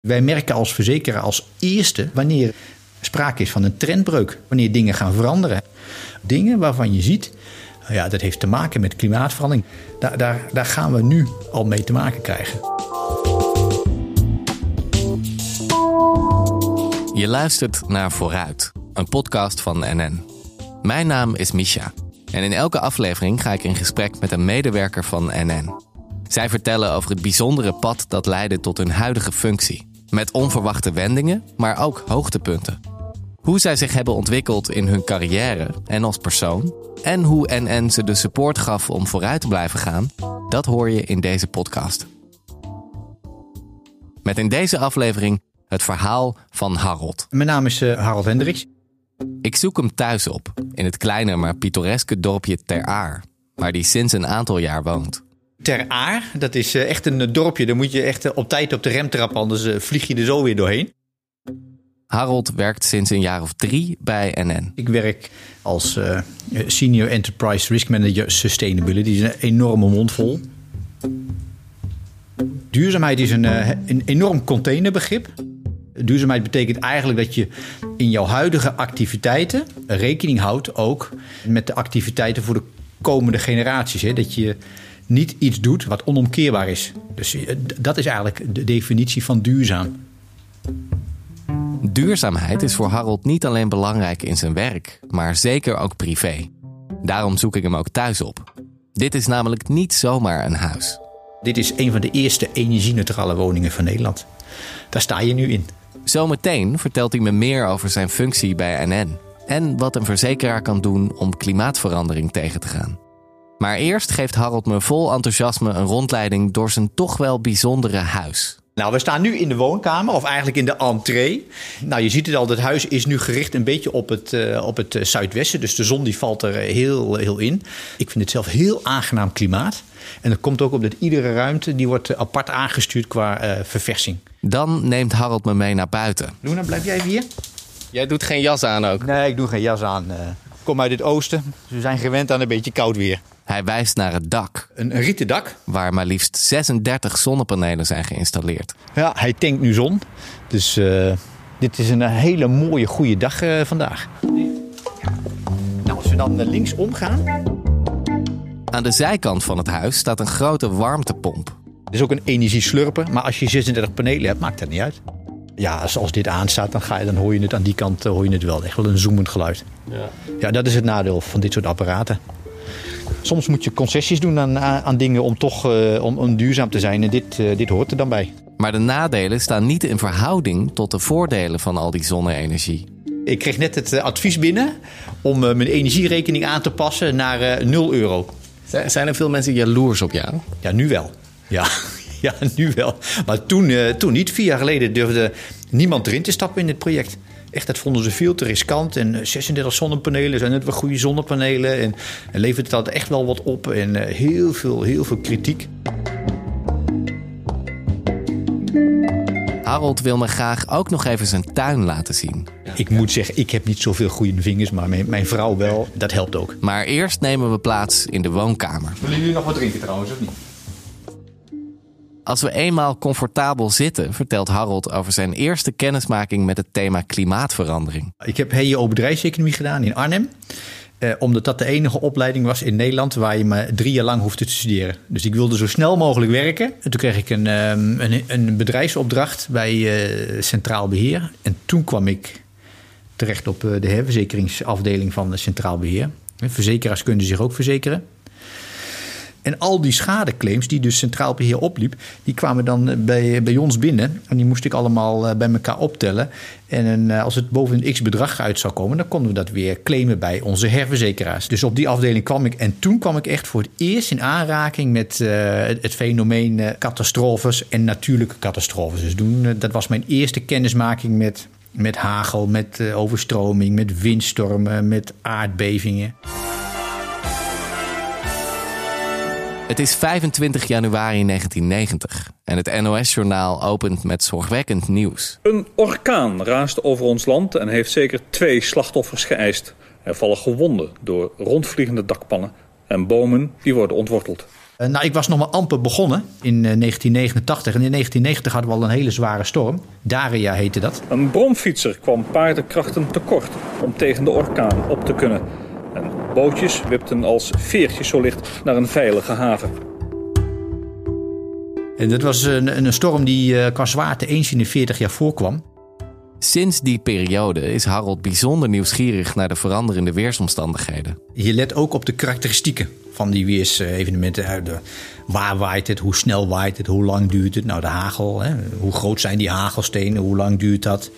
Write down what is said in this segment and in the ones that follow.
Wij merken als verzekeraar als eerste wanneer sprake is van een trendbreuk, wanneer dingen gaan veranderen. Dingen waarvan je ziet, nou ja, dat heeft te maken met klimaatverandering. Daar, daar, daar gaan we nu al mee te maken krijgen. Je luistert naar Vooruit, een podcast van NN. Mijn naam is Misha en in elke aflevering ga ik in gesprek met een medewerker van NN. Zij vertellen over het bijzondere pad dat leidde tot hun huidige functie. Met onverwachte wendingen, maar ook hoogtepunten. Hoe zij zich hebben ontwikkeld in hun carrière en als persoon. En hoe NN ze de support gaf om vooruit te blijven gaan, dat hoor je in deze podcast. Met in deze aflevering het verhaal van Harold. Mijn naam is uh, Harold Hendricks. Ik zoek hem thuis op, in het kleine maar pittoreske dorpje Ter Aar, waar hij sinds een aantal jaar woont. Ter Aar, dat is uh, echt een dorpje. Daar moet je echt uh, op tijd op de rem trappen, anders vlieg je er zo weer doorheen. Harold werkt sinds een jaar of drie bij NN. Ik werk als Senior Enterprise Risk Manager Sustainability. Dat is een enorme mond vol. Duurzaamheid is een, een enorm containerbegrip. Duurzaamheid betekent eigenlijk dat je in jouw huidige activiteiten rekening houdt ook met de activiteiten voor de komende generaties. Hè? Dat je niet iets doet wat onomkeerbaar is. Dus dat is eigenlijk de definitie van duurzaam. Duurzaamheid is voor Harold niet alleen belangrijk in zijn werk, maar zeker ook privé. Daarom zoek ik hem ook thuis op. Dit is namelijk niet zomaar een huis. Dit is een van de eerste energie-neutrale woningen van Nederland. Daar sta je nu in. Zometeen vertelt hij me meer over zijn functie bij NN en wat een verzekeraar kan doen om klimaatverandering tegen te gaan. Maar eerst geeft Harold me vol enthousiasme een rondleiding door zijn toch wel bijzondere huis. Nou, we staan nu in de woonkamer, of eigenlijk in de entree. Nou, je ziet het al, het huis is nu gericht een beetje op het, uh, op het zuidwesten. Dus de zon die valt er heel, heel in. Ik vind het zelf heel aangenaam klimaat. En dat komt ook op dat iedere ruimte die wordt apart aangestuurd qua uh, verversing. Dan neemt Harold me mee naar buiten. Luna, blijf jij even hier? Jij doet geen jas aan ook? Nee, ik doe geen jas aan. Ik kom uit het oosten. Dus we zijn gewend aan een beetje koud weer. Hij wijst naar het dak. Een, een rieten dak. Waar maar liefst 36 zonnepanelen zijn geïnstalleerd. Ja, hij tankt nu zon. Dus uh, dit is een hele mooie, goede dag uh, vandaag. Nou, als we dan links omgaan. Aan de zijkant van het huis staat een grote warmtepomp. Er is ook een energieslurper, maar als je 36 panelen hebt, maakt dat niet uit. Ja, als, als dit aanstaat, dan, ga je, dan hoor je het aan die kant hoor je het wel. Echt wel een zoemend geluid. Ja. ja, dat is het nadeel van dit soort apparaten. Soms moet je concessies doen aan, aan dingen om toch uh, om, om, duurzaam te zijn. En dit, uh, dit hoort er dan bij. Maar de nadelen staan niet in verhouding tot de voordelen van al die zonne-energie. Ik kreeg net het advies binnen om mijn energierekening aan te passen naar 0 euro. Zijn er veel mensen jaloers op jou? Ja, nu wel. Ja, ja nu wel. Maar toen, toen niet. Vier jaar geleden durfde niemand erin te stappen in dit project. Echt, dat vonden ze veel te riskant. En 36 zonnepanelen zijn net wel goede zonnepanelen. En, en levert het dat echt wel wat op. En uh, heel, veel, heel veel kritiek. Harold wil me graag ook nog even zijn tuin laten zien. Ik moet zeggen, ik heb niet zoveel goede vingers, maar mijn, mijn vrouw wel. Dat helpt ook. Maar eerst nemen we plaats in de woonkamer. Willen jullie nog wat drinken trouwens, of niet? Als we eenmaal comfortabel zitten, vertelt Harold over zijn eerste kennismaking met het thema klimaatverandering. Ik heb HEO bedrijfseconomie gedaan in Arnhem. Eh, omdat dat de enige opleiding was in Nederland waar je maar drie jaar lang hoefde te studeren. Dus ik wilde zo snel mogelijk werken. En toen kreeg ik een, um, een, een, bedrijfsopdracht bij uh, Centraal Beheer. En toen kwam ik terecht op uh, de herverzekeringsafdeling van Centraal Beheer. Verzekeraars kunnen zich ook verzekeren. En al die schadeclaims die dus Centraal Beheer opliep, die kwamen dan bij, bij ons binnen. En die moest ik allemaal bij elkaar optellen. En als het boven een x bedrag uit zou komen, dan konden we dat weer claimen bij onze herverzekeraars. Dus op die afdeling kwam ik. En toen kwam ik echt voor het eerst in aanraking met het fenomeen catastrofes en natuurlijke catastrofes. Dus toen, uh, dat was mijn eerste kennismaking met, met hagel, met overstroming, met windstormen, met aardbevingen. Het is 25 januari 1990 en het NOS-journaal opent met zorgwekkend nieuws. Een orkaan raast over ons land en heeft zeker twee slachtoffers geëist. Er vallen gewonden door rondvliegende dakpannen en bomen die worden ontworteld. Uh, nou, ik was nog maar amper begonnen in 1989. En in 1990 hadden we al een hele zware storm. Daria heette dat. Een bromfietser kwam paardenkrachten tekort om tegen de orkaan op te kunnen. Bootjes wipten als veertjes zo licht naar een veilige haven. En dat was een, een storm die qua zwaarte eens in de 40 jaar voorkwam. Sinds die periode is Harold bijzonder nieuwsgierig naar de veranderende weersomstandigheden. Je let ook op de karakteristieken van die weersevenementen. Waar waait het, hoe snel waait het, hoe lang duurt het? Nou, de hagel, hè? hoe groot zijn die hagelstenen, hoe lang duurt dat?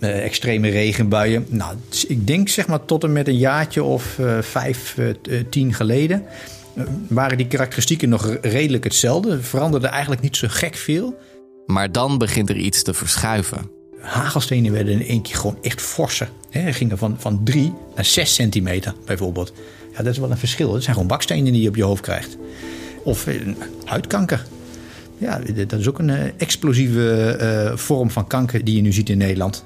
Uh, extreme regenbuien. Nou, ik denk zeg maar tot en met een jaartje of uh, vijf, uh, tien geleden waren die karakteristieken nog redelijk hetzelfde. Veranderde eigenlijk niet zo gek veel. Maar dan begint er iets te verschuiven. Hagelstenen werden in één keer gewoon echt forser. He, gingen van, van 3 naar 6 centimeter bijvoorbeeld. Ja, dat is wel een verschil. Dat zijn gewoon bakstenen die je op je hoofd krijgt. Of huidkanker. Ja, dat is ook een explosieve uh, vorm van kanker die je nu ziet in Nederland.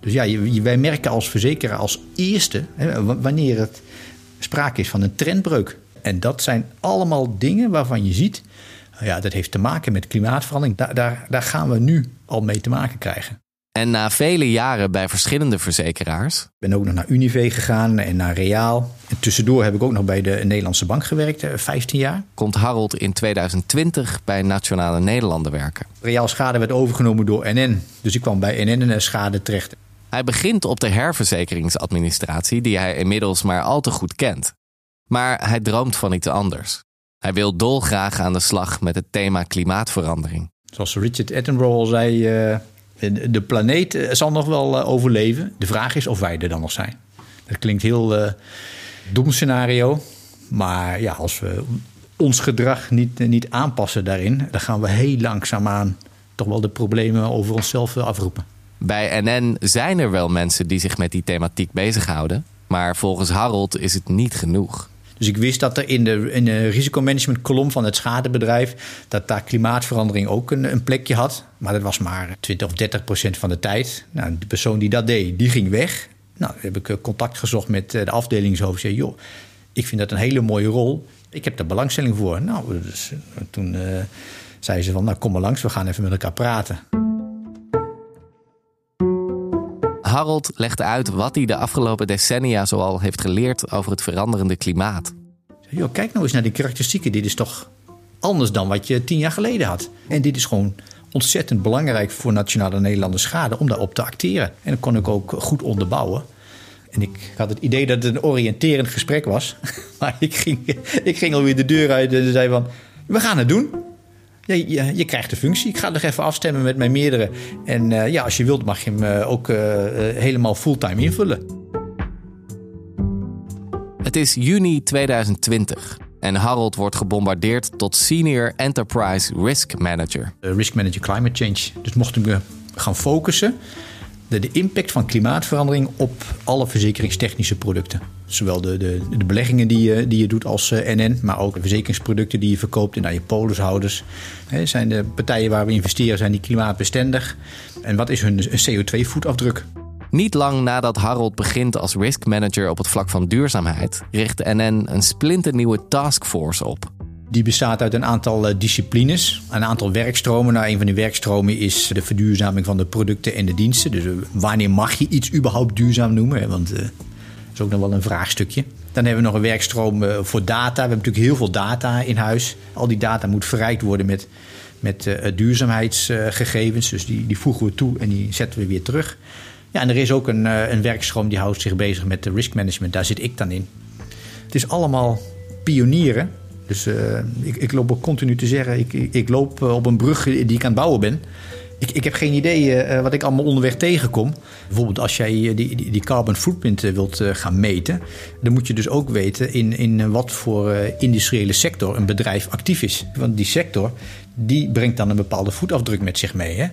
Dus ja, wij merken als verzekeraar als eerste hè, wanneer het sprake is van een trendbreuk. En dat zijn allemaal dingen waarvan je ziet, ja, dat heeft te maken met klimaatverandering. Daar, daar, daar gaan we nu al mee te maken krijgen. En na vele jaren bij verschillende verzekeraars. Ik ben ook nog naar Unive gegaan en naar Reaal. En tussendoor heb ik ook nog bij de Nederlandse Bank gewerkt, 15 jaar. Komt Harold in 2020 bij Nationale Nederlanden werken. Reaal Schade werd overgenomen door NN. Dus ik kwam bij NN en Schade terecht. Hij begint op de herverzekeringsadministratie, die hij inmiddels maar al te goed kent. Maar hij droomt van iets anders. Hij wil dolgraag aan de slag met het thema klimaatverandering. Zoals Richard Attenborough al zei, eh, de planeet eh, zal nog wel eh, overleven. De vraag is of wij er dan nog zijn. Dat klinkt heel uh, dom scenario. Maar ja, als we ons gedrag niet, niet aanpassen daarin, dan gaan we heel langzaamaan toch wel de problemen over onszelf afroepen. Bij NN zijn er wel mensen die zich met die thematiek bezighouden. Maar volgens Harold is het niet genoeg. Dus ik wist dat er in de, in de risicomanagement kolom van het schadebedrijf... dat daar klimaatverandering ook een, een, plekje had. Maar dat was maar 20 of 30 procent van de tijd. Nou, de persoon die dat deed, die ging weg. Nou, heb ik eh, contact gezocht met eh, de afdelingshoofd. Zei, joh, ik vind dat een hele mooie rol. Ik heb daar belangstelling voor. Nou, dus, eh, toen uh, zei ze van, nou kom maar langs, we gaan even met elkaar praten. Harold legde uit wat hij de afgelopen decennia zoal heeft geleerd over het veranderende klimaat. Yo, kijk nou eens naar die karakteristieken. Dit is toch anders dan wat je tien jaar geleden had. En dit is gewoon ontzettend belangrijk voor Nationale Nederlandse Schade om daarop te acteren. En dat kon ik ook goed onderbouwen. En ik had het idee dat het een oriënterend gesprek was. Maar ik ging, ik ging alweer de deur uit en zei van... We gaan het doen. Ja, je, je, krijgt de functie. Ik ga nog even afstemmen met mijn meerdere. En uh, ja, als je wilt mag je hem uh, ook uh, helemaal fulltime invullen. Het is juni 2020 en Harold wordt gebombardeerd tot Senior Enterprise Risk Manager. risk Manager Climate Change. Dus mocht ik me gaan focussen de, de, impact van klimaatverandering op alle verzekeringstechnische producten. Zowel de, de, de beleggingen die je, die je doet als NN, eh, maar ook de verzekeringsproducten die je verkoopt en aan je polishouders. He, zijn de partijen waar we investeren, zijn die klimaatbestendig? En wat is hun CO2-voetafdruk? Niet lang nadat Harold begint als risk manager op het vlak van duurzaamheid, richt NN een splinternieuwe taskforce op. Die bestaat uit een aantal eh, disciplines, een aantal werkstromen. Nou, een van die werkstromen is de verduurzaming van de producten en de diensten. Dus eh, wanneer mag je iets überhaupt duurzaam noemen? Want is ook nog wel een vraagstukje. Dan hebben we nog een werkstroom voor data. We hebben natuurlijk heel veel data in huis. Al die data moet verrijkt worden met, met uh, duurzaamheidsgegevens. Dus die, die voegen we toe en die zetten we weer terug. Ja, en er is ook een, een werkstroom die houdt zich bezig met de risk management. Daar zit ik dan in. Het is allemaal pionieren dus ik, ik, loop ook continu te zeggen, ik, ik loop eh, op een brug die ik aan het bouwen ben. Ik, ik heb geen idee uh, wat ik allemaal onderweg tegenkom. Bijvoorbeeld als jij die, die, die carbon footprint wilt gaan meten... dan moet je dus ook weten in, in wat voor industriële sector een bedrijf actief is. Want die sector die brengt dan een bepaalde voetafdruk met zich mee. Hè?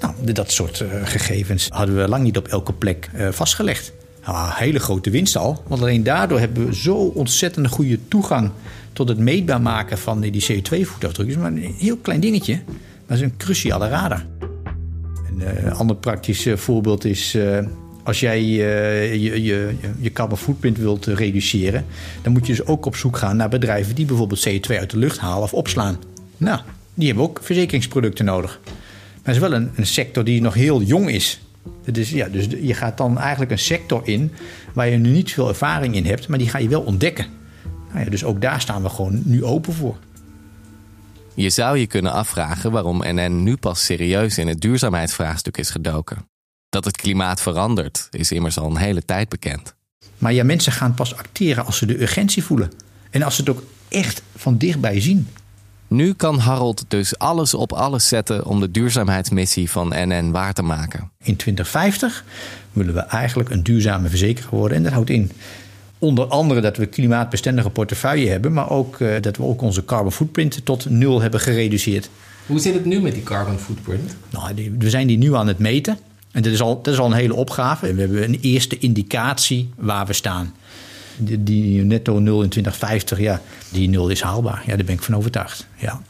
Nou, dat soort gegevens hadden we lang niet op elke plek vastgelegd. Nou, hele grote winst al. Want alleen daardoor hebben we zo ontzettend goede toegang tot het meetbaar maken van die CO2-voetafdruk. is maar een heel klein dingetje, maar is een cruciale radar. Een uh, ander praktisch voorbeeld is uh, Als jij uh, je, je, je carbon footprint wilt reduceren, dan moet je dus ook op zoek gaan naar bedrijven die bijvoorbeeld CO2 uit de lucht halen of opslaan. Nou, die hebben ook verzekeringsproducten nodig. Maar het is wel een, een sector die nog heel jong is. Dus, ja, dus je gaat dan eigenlijk een sector in waar je nu niet veel ervaring in hebt, maar die ga je wel ontdekken. Nou ja, dus ook daar staan we gewoon nu open voor. Je zou je kunnen afvragen waarom NN nu pas serieus in het duurzaamheidsvraagstuk is gedoken. Dat het klimaat verandert is immers al een hele tijd bekend. Maar ja, mensen gaan pas acteren als ze de urgentie voelen. En als ze het ook echt van dichtbij zien. Nu kan Harold dus alles op alles zetten om de duurzaamheidsmissie van NN waar te maken. In 2050 willen we eigenlijk een duurzame verzekeraar worden. En dat houdt in onder andere dat we klimaatbestendige portefeuille hebben, maar ook uh, dat we ook onze carbon footprint tot nul hebben gereduceerd. Hoe zit het nu met die carbon footprint? Nou, die, we zijn die nu aan het meten. En dat is, al, dat is al een hele opgave. We hebben een eerste indicatie waar we staan. Die, die netto nul in 2050, ja, die nul is haalbaar. Ja, daar ben ik van overtuigd. Ja.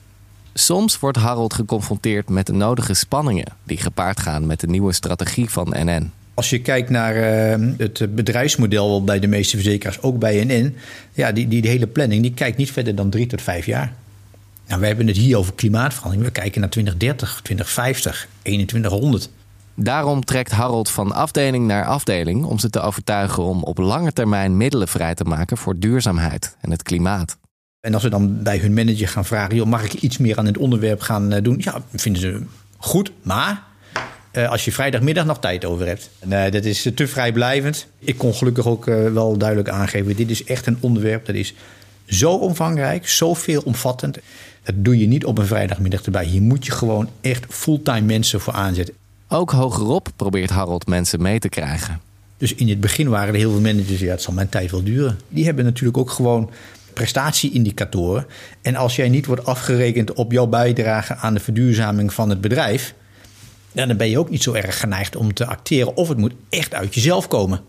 Soms wordt Harold geconfronteerd met de nodige spanningen die gepaard gaan met de nieuwe strategie van NN. Als je kijkt naar uh, het bedrijfsmodel bij de meeste verzekeraars, ook bij NN, ja, die, die, die hele planning die kijkt niet verder dan drie tot vijf jaar. Nou, we hebben het hier over klimaatverandering. We kijken naar 2030, 2050, 2100. Daarom trekt Harold van afdeling naar afdeling om ze te overtuigen om op lange termijn middelen vrij te maken voor duurzaamheid en het klimaat. En als we dan bij hun manager gaan vragen: joh, mag ik iets meer aan het onderwerp gaan eh, doen? Ja, vinden ze goed, maar uh, als je vrijdagmiddag nog tijd over hebt. Nee, dat is te vrijblijvend. Ik kon gelukkig ook uh, wel duidelijk aangeven: dit is echt een onderwerp dat is zo omvangrijk, zo veelomvattend. Dat doe je niet op een vrijdagmiddag erbij. Hier moet je gewoon echt fulltime mensen voor aanzetten. Ook hogerop probeert Harold mensen mee te krijgen. Dus in het begin waren er heel veel managers, ja, het zal mijn tijd wel duren. Die hebben natuurlijk ook gewoon prestatieindicatoren. En als jij niet wordt afgerekend op jouw bijdrage aan de verduurzaming van het bedrijf, dan ben je ook niet zo erg geneigd om te acteren. Of het moet echt uit jezelf komen.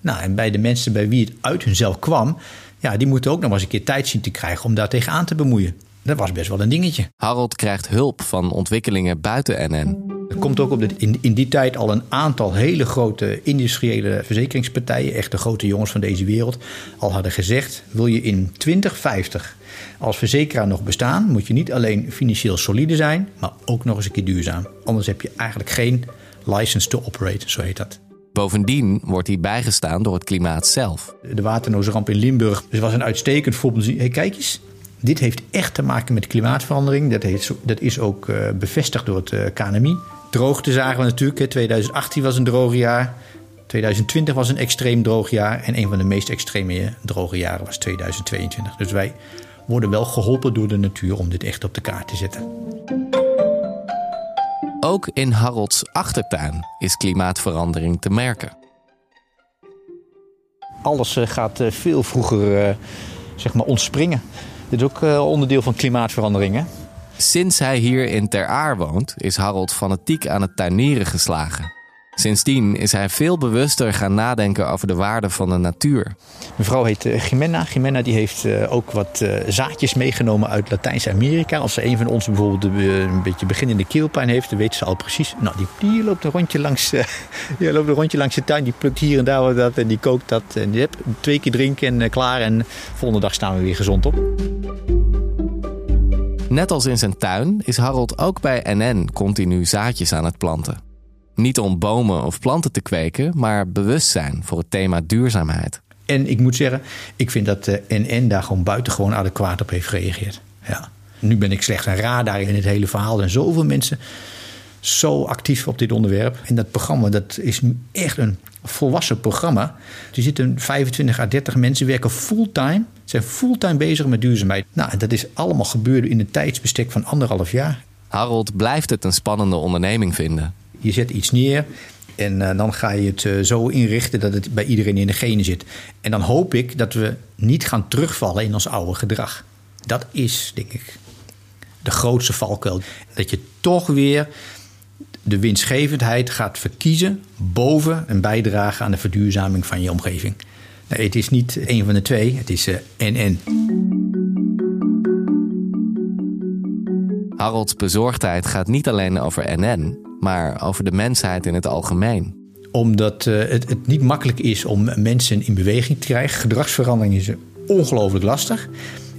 Nou, en bij de mensen bij wie het uit hunzelf kwam, ja, die moeten ook nog eens een keer tijd zien te krijgen om daar tegenaan te bemoeien. Dat was best wel een dingetje. Harold krijgt hulp van ontwikkelingen buiten NN. Er komt ook op de, in, in die tijd al een aantal hele grote industriële verzekeringspartijen, echt de grote jongens van deze wereld, al hadden gezegd: wil je in 2050 als verzekeraar nog bestaan, moet je niet alleen financieel solide zijn, maar ook nog eens een keer duurzaam. Anders heb je eigenlijk geen license to operate, zo heet dat. Bovendien wordt hij bijgestaan door het klimaat zelf. De waternoosramp in Limburg was een uitstekend voorbeeld. Hey, kijk eens, dit heeft echt te maken met klimaatverandering. Dat, heeft, dat is ook uh, bevestigd door het uh, KNMI. Droogte zagen we natuurlijk. 2018 was een droog jaar. 2020 was een extreem droog jaar. En een van de meest extreme droge jaren was 2022. Dus wij worden wel geholpen door de natuur om dit echt op de kaart te zetten. Ook in Harolds achtertuin is klimaatverandering te merken. Alles eh, gaat veel vroeger zeg maar ontspringen. Dit is ook onderdeel van klimaatverandering. Sinds hij hier in Ter Aar woont, is Harold fanatiek aan het tuinieren geslagen. Sindsdien is hij veel bewuster gaan nadenken over de waarde van de natuur. Mevrouw heet uh, Jimena. Jimena die heeft uh, ook wat uh, zaadjes meegenomen uit Latijns-Amerika. Als ze een van ons bijvoorbeeld een beetje beginnende keelpijn heeft, dan weet ze al precies. Nou, die, die loopt een rondje langs, die loopt een rondje langs de tuin. Die plukt hier en daar wat dat en die kookt dat. En die hebt twee keer drinken en klaar. En de volgende dag staan we weer gezond op. Net als in zijn tuin is Harold ook bij NN continu zaadjes aan het planten. Niet om bomen of planten te kweken, maar bewustzijn voor het thema duurzaamheid. En ik moet zeggen, ik vind dat de NN daar gewoon buitengewoon adequaat op heeft gereageerd. Ja. Nu ben ik slechts een radar in het hele verhaal. En zoveel mensen zo actief op dit onderwerp. En dat programma dat is nu echt een volwassen programma. Er zitten 25 à 30 mensen, werken fulltime, zijn fulltime bezig met duurzaamheid. Nou, dat is allemaal gebeurd in een tijdsbestek van anderhalf jaar. Harold blijft het een spannende onderneming vinden. Je zet iets neer en uh, dan ga je het uh, zo inrichten dat het bij iedereen in de genen zit. En dan hoop ik dat we niet gaan terugvallen in ons oude gedrag. Dat is, denk ik, de grootste valkuil. Dat je toch weer de winstgevendheid gaat verkiezen boven een bijdrage aan de verduurzaming van je omgeving. Nee, het is niet een van de twee, het is uh, en en. Harolds bezorgdheid gaat niet alleen over NN, maar over de mensheid in het algemeen. Omdat uh, het, het, niet makkelijk is om mensen in beweging te krijgen. Gedragsverandering is ongelooflijk lastig.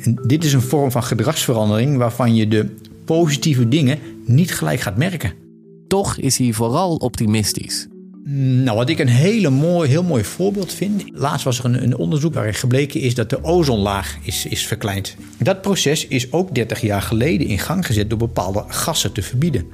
En dit is een vorm van gedragsverandering waarvan je de positieve dingen niet gelijk gaat merken. Toch is hij vooral optimistisch. Nou, wat ik een hele mooi, heel mooi voorbeeld vind. Laatst was er een, een onderzoek waarin gebleken is dat de ozonlaag is, is verkleind. Dat proces is ook 30 jaar geleden in gang gezet door bepaalde gassen te verbieden.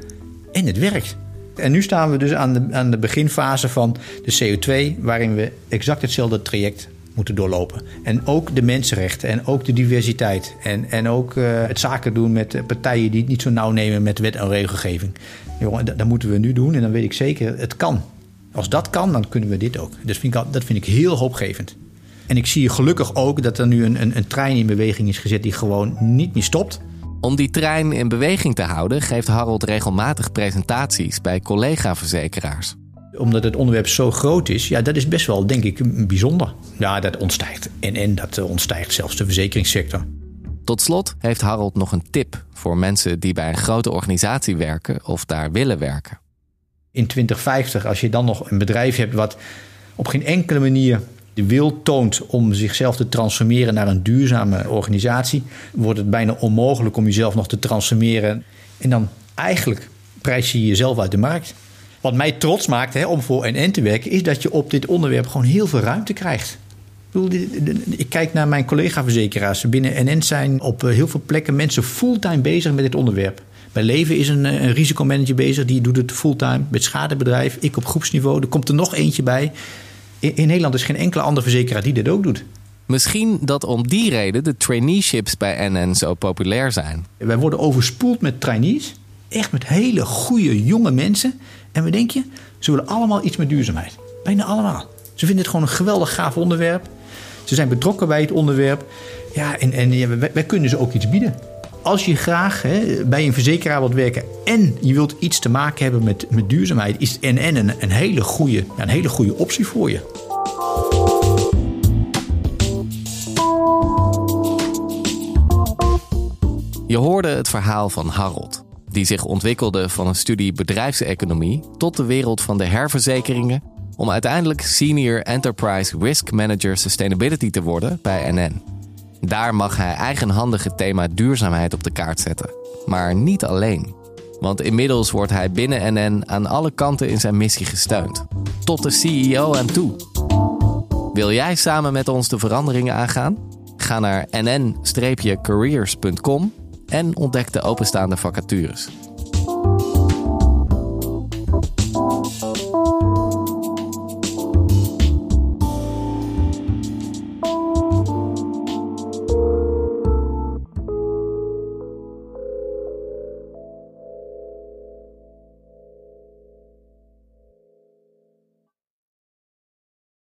En het werkt. En nu staan we dus aan de, aan de beginfase van de CO2, waarin we exact hetzelfde traject moeten doorlopen. En ook de mensenrechten en ook de diversiteit. En, en ook uh, het zaken doen met partijen die het niet zo nauw nemen met wet en regelgeving. Jongen, dat, dat moeten we nu doen en dan weet ik zeker, het kan. Als dat kan, dan kunnen we dit ook. Dus vind ik, dat vind ik heel hoopgevend. En ik zie gelukkig ook dat er nu een, een, een trein in beweging is gezet die gewoon niet meer stopt. Om die trein in beweging te houden, geeft Harold regelmatig presentaties bij collega-verzekeraars. Omdat het onderwerp zo groot is, ja, dat is best wel, denk ik, bijzonder. Ja, dat ontstijgt. En, en dat eh, ontstijgt zelfs de verzekeringssector. Tot slot heeft Harold nog een tip voor mensen die bij een grote organisatie werken of daar willen werken in 2050, als je dan nog een bedrijf hebt wat op geen enkele manier wil toont om zichzelf te transformeren naar een duurzame organisatie, wordt het bijna onmogelijk om jezelf nog te transformeren. En dan eigenlijk prijs je jezelf uit de markt. Wat mij trots maakt hè, om voor NN te werken, is dat je op dit onderwerp gewoon heel veel ruimte krijgt. Ik kijk naar mijn collega-verzekeraars. Binnen NN zijn op heel veel plekken mensen fulltime bezig met dit onderwerp. Bij Leven is een, een risicomanager bezig, die doet het fulltime. Met schadebedrijf, ik op groepsniveau. Er komt er nog eentje bij. In, in Nederland is geen enkele andere verzekeraar die dit ook doet. Misschien dat om die reden de traineeships bij NN zo populair zijn. Wij worden overspoeld met trainees. Echt met hele goede jonge mensen. En we denken, ze willen allemaal iets met duurzaamheid. Bijna allemaal. Ze vinden het gewoon een geweldig gaaf onderwerp. Ze zijn betrokken bij het onderwerp. Ja, en, en wij, wij kunnen ze ook iets bieden als je graag hè, bij een verzekeraar wilt werken en je wilt iets te maken hebben met, met duurzaamheid, is NN een, een, hele goede, een hele goede optie voor je. Je hoorde het verhaal van Harold, die zich ontwikkelde van een studie bedrijfseconomie tot de wereld van de herverzekeringen, om uiteindelijk Senior Enterprise Risk Manager Sustainability te worden bij NN. Daar mag hij eigenhandig het thema duurzaamheid op de kaart zetten. Maar niet alleen. Want inmiddels wordt hij binnen NN aan alle kanten in zijn missie gesteund. Tot de CEO en toe. Wil jij samen met ons de veranderingen aangaan? Ga naar nn-careers.com en ontdek de openstaande vacatures.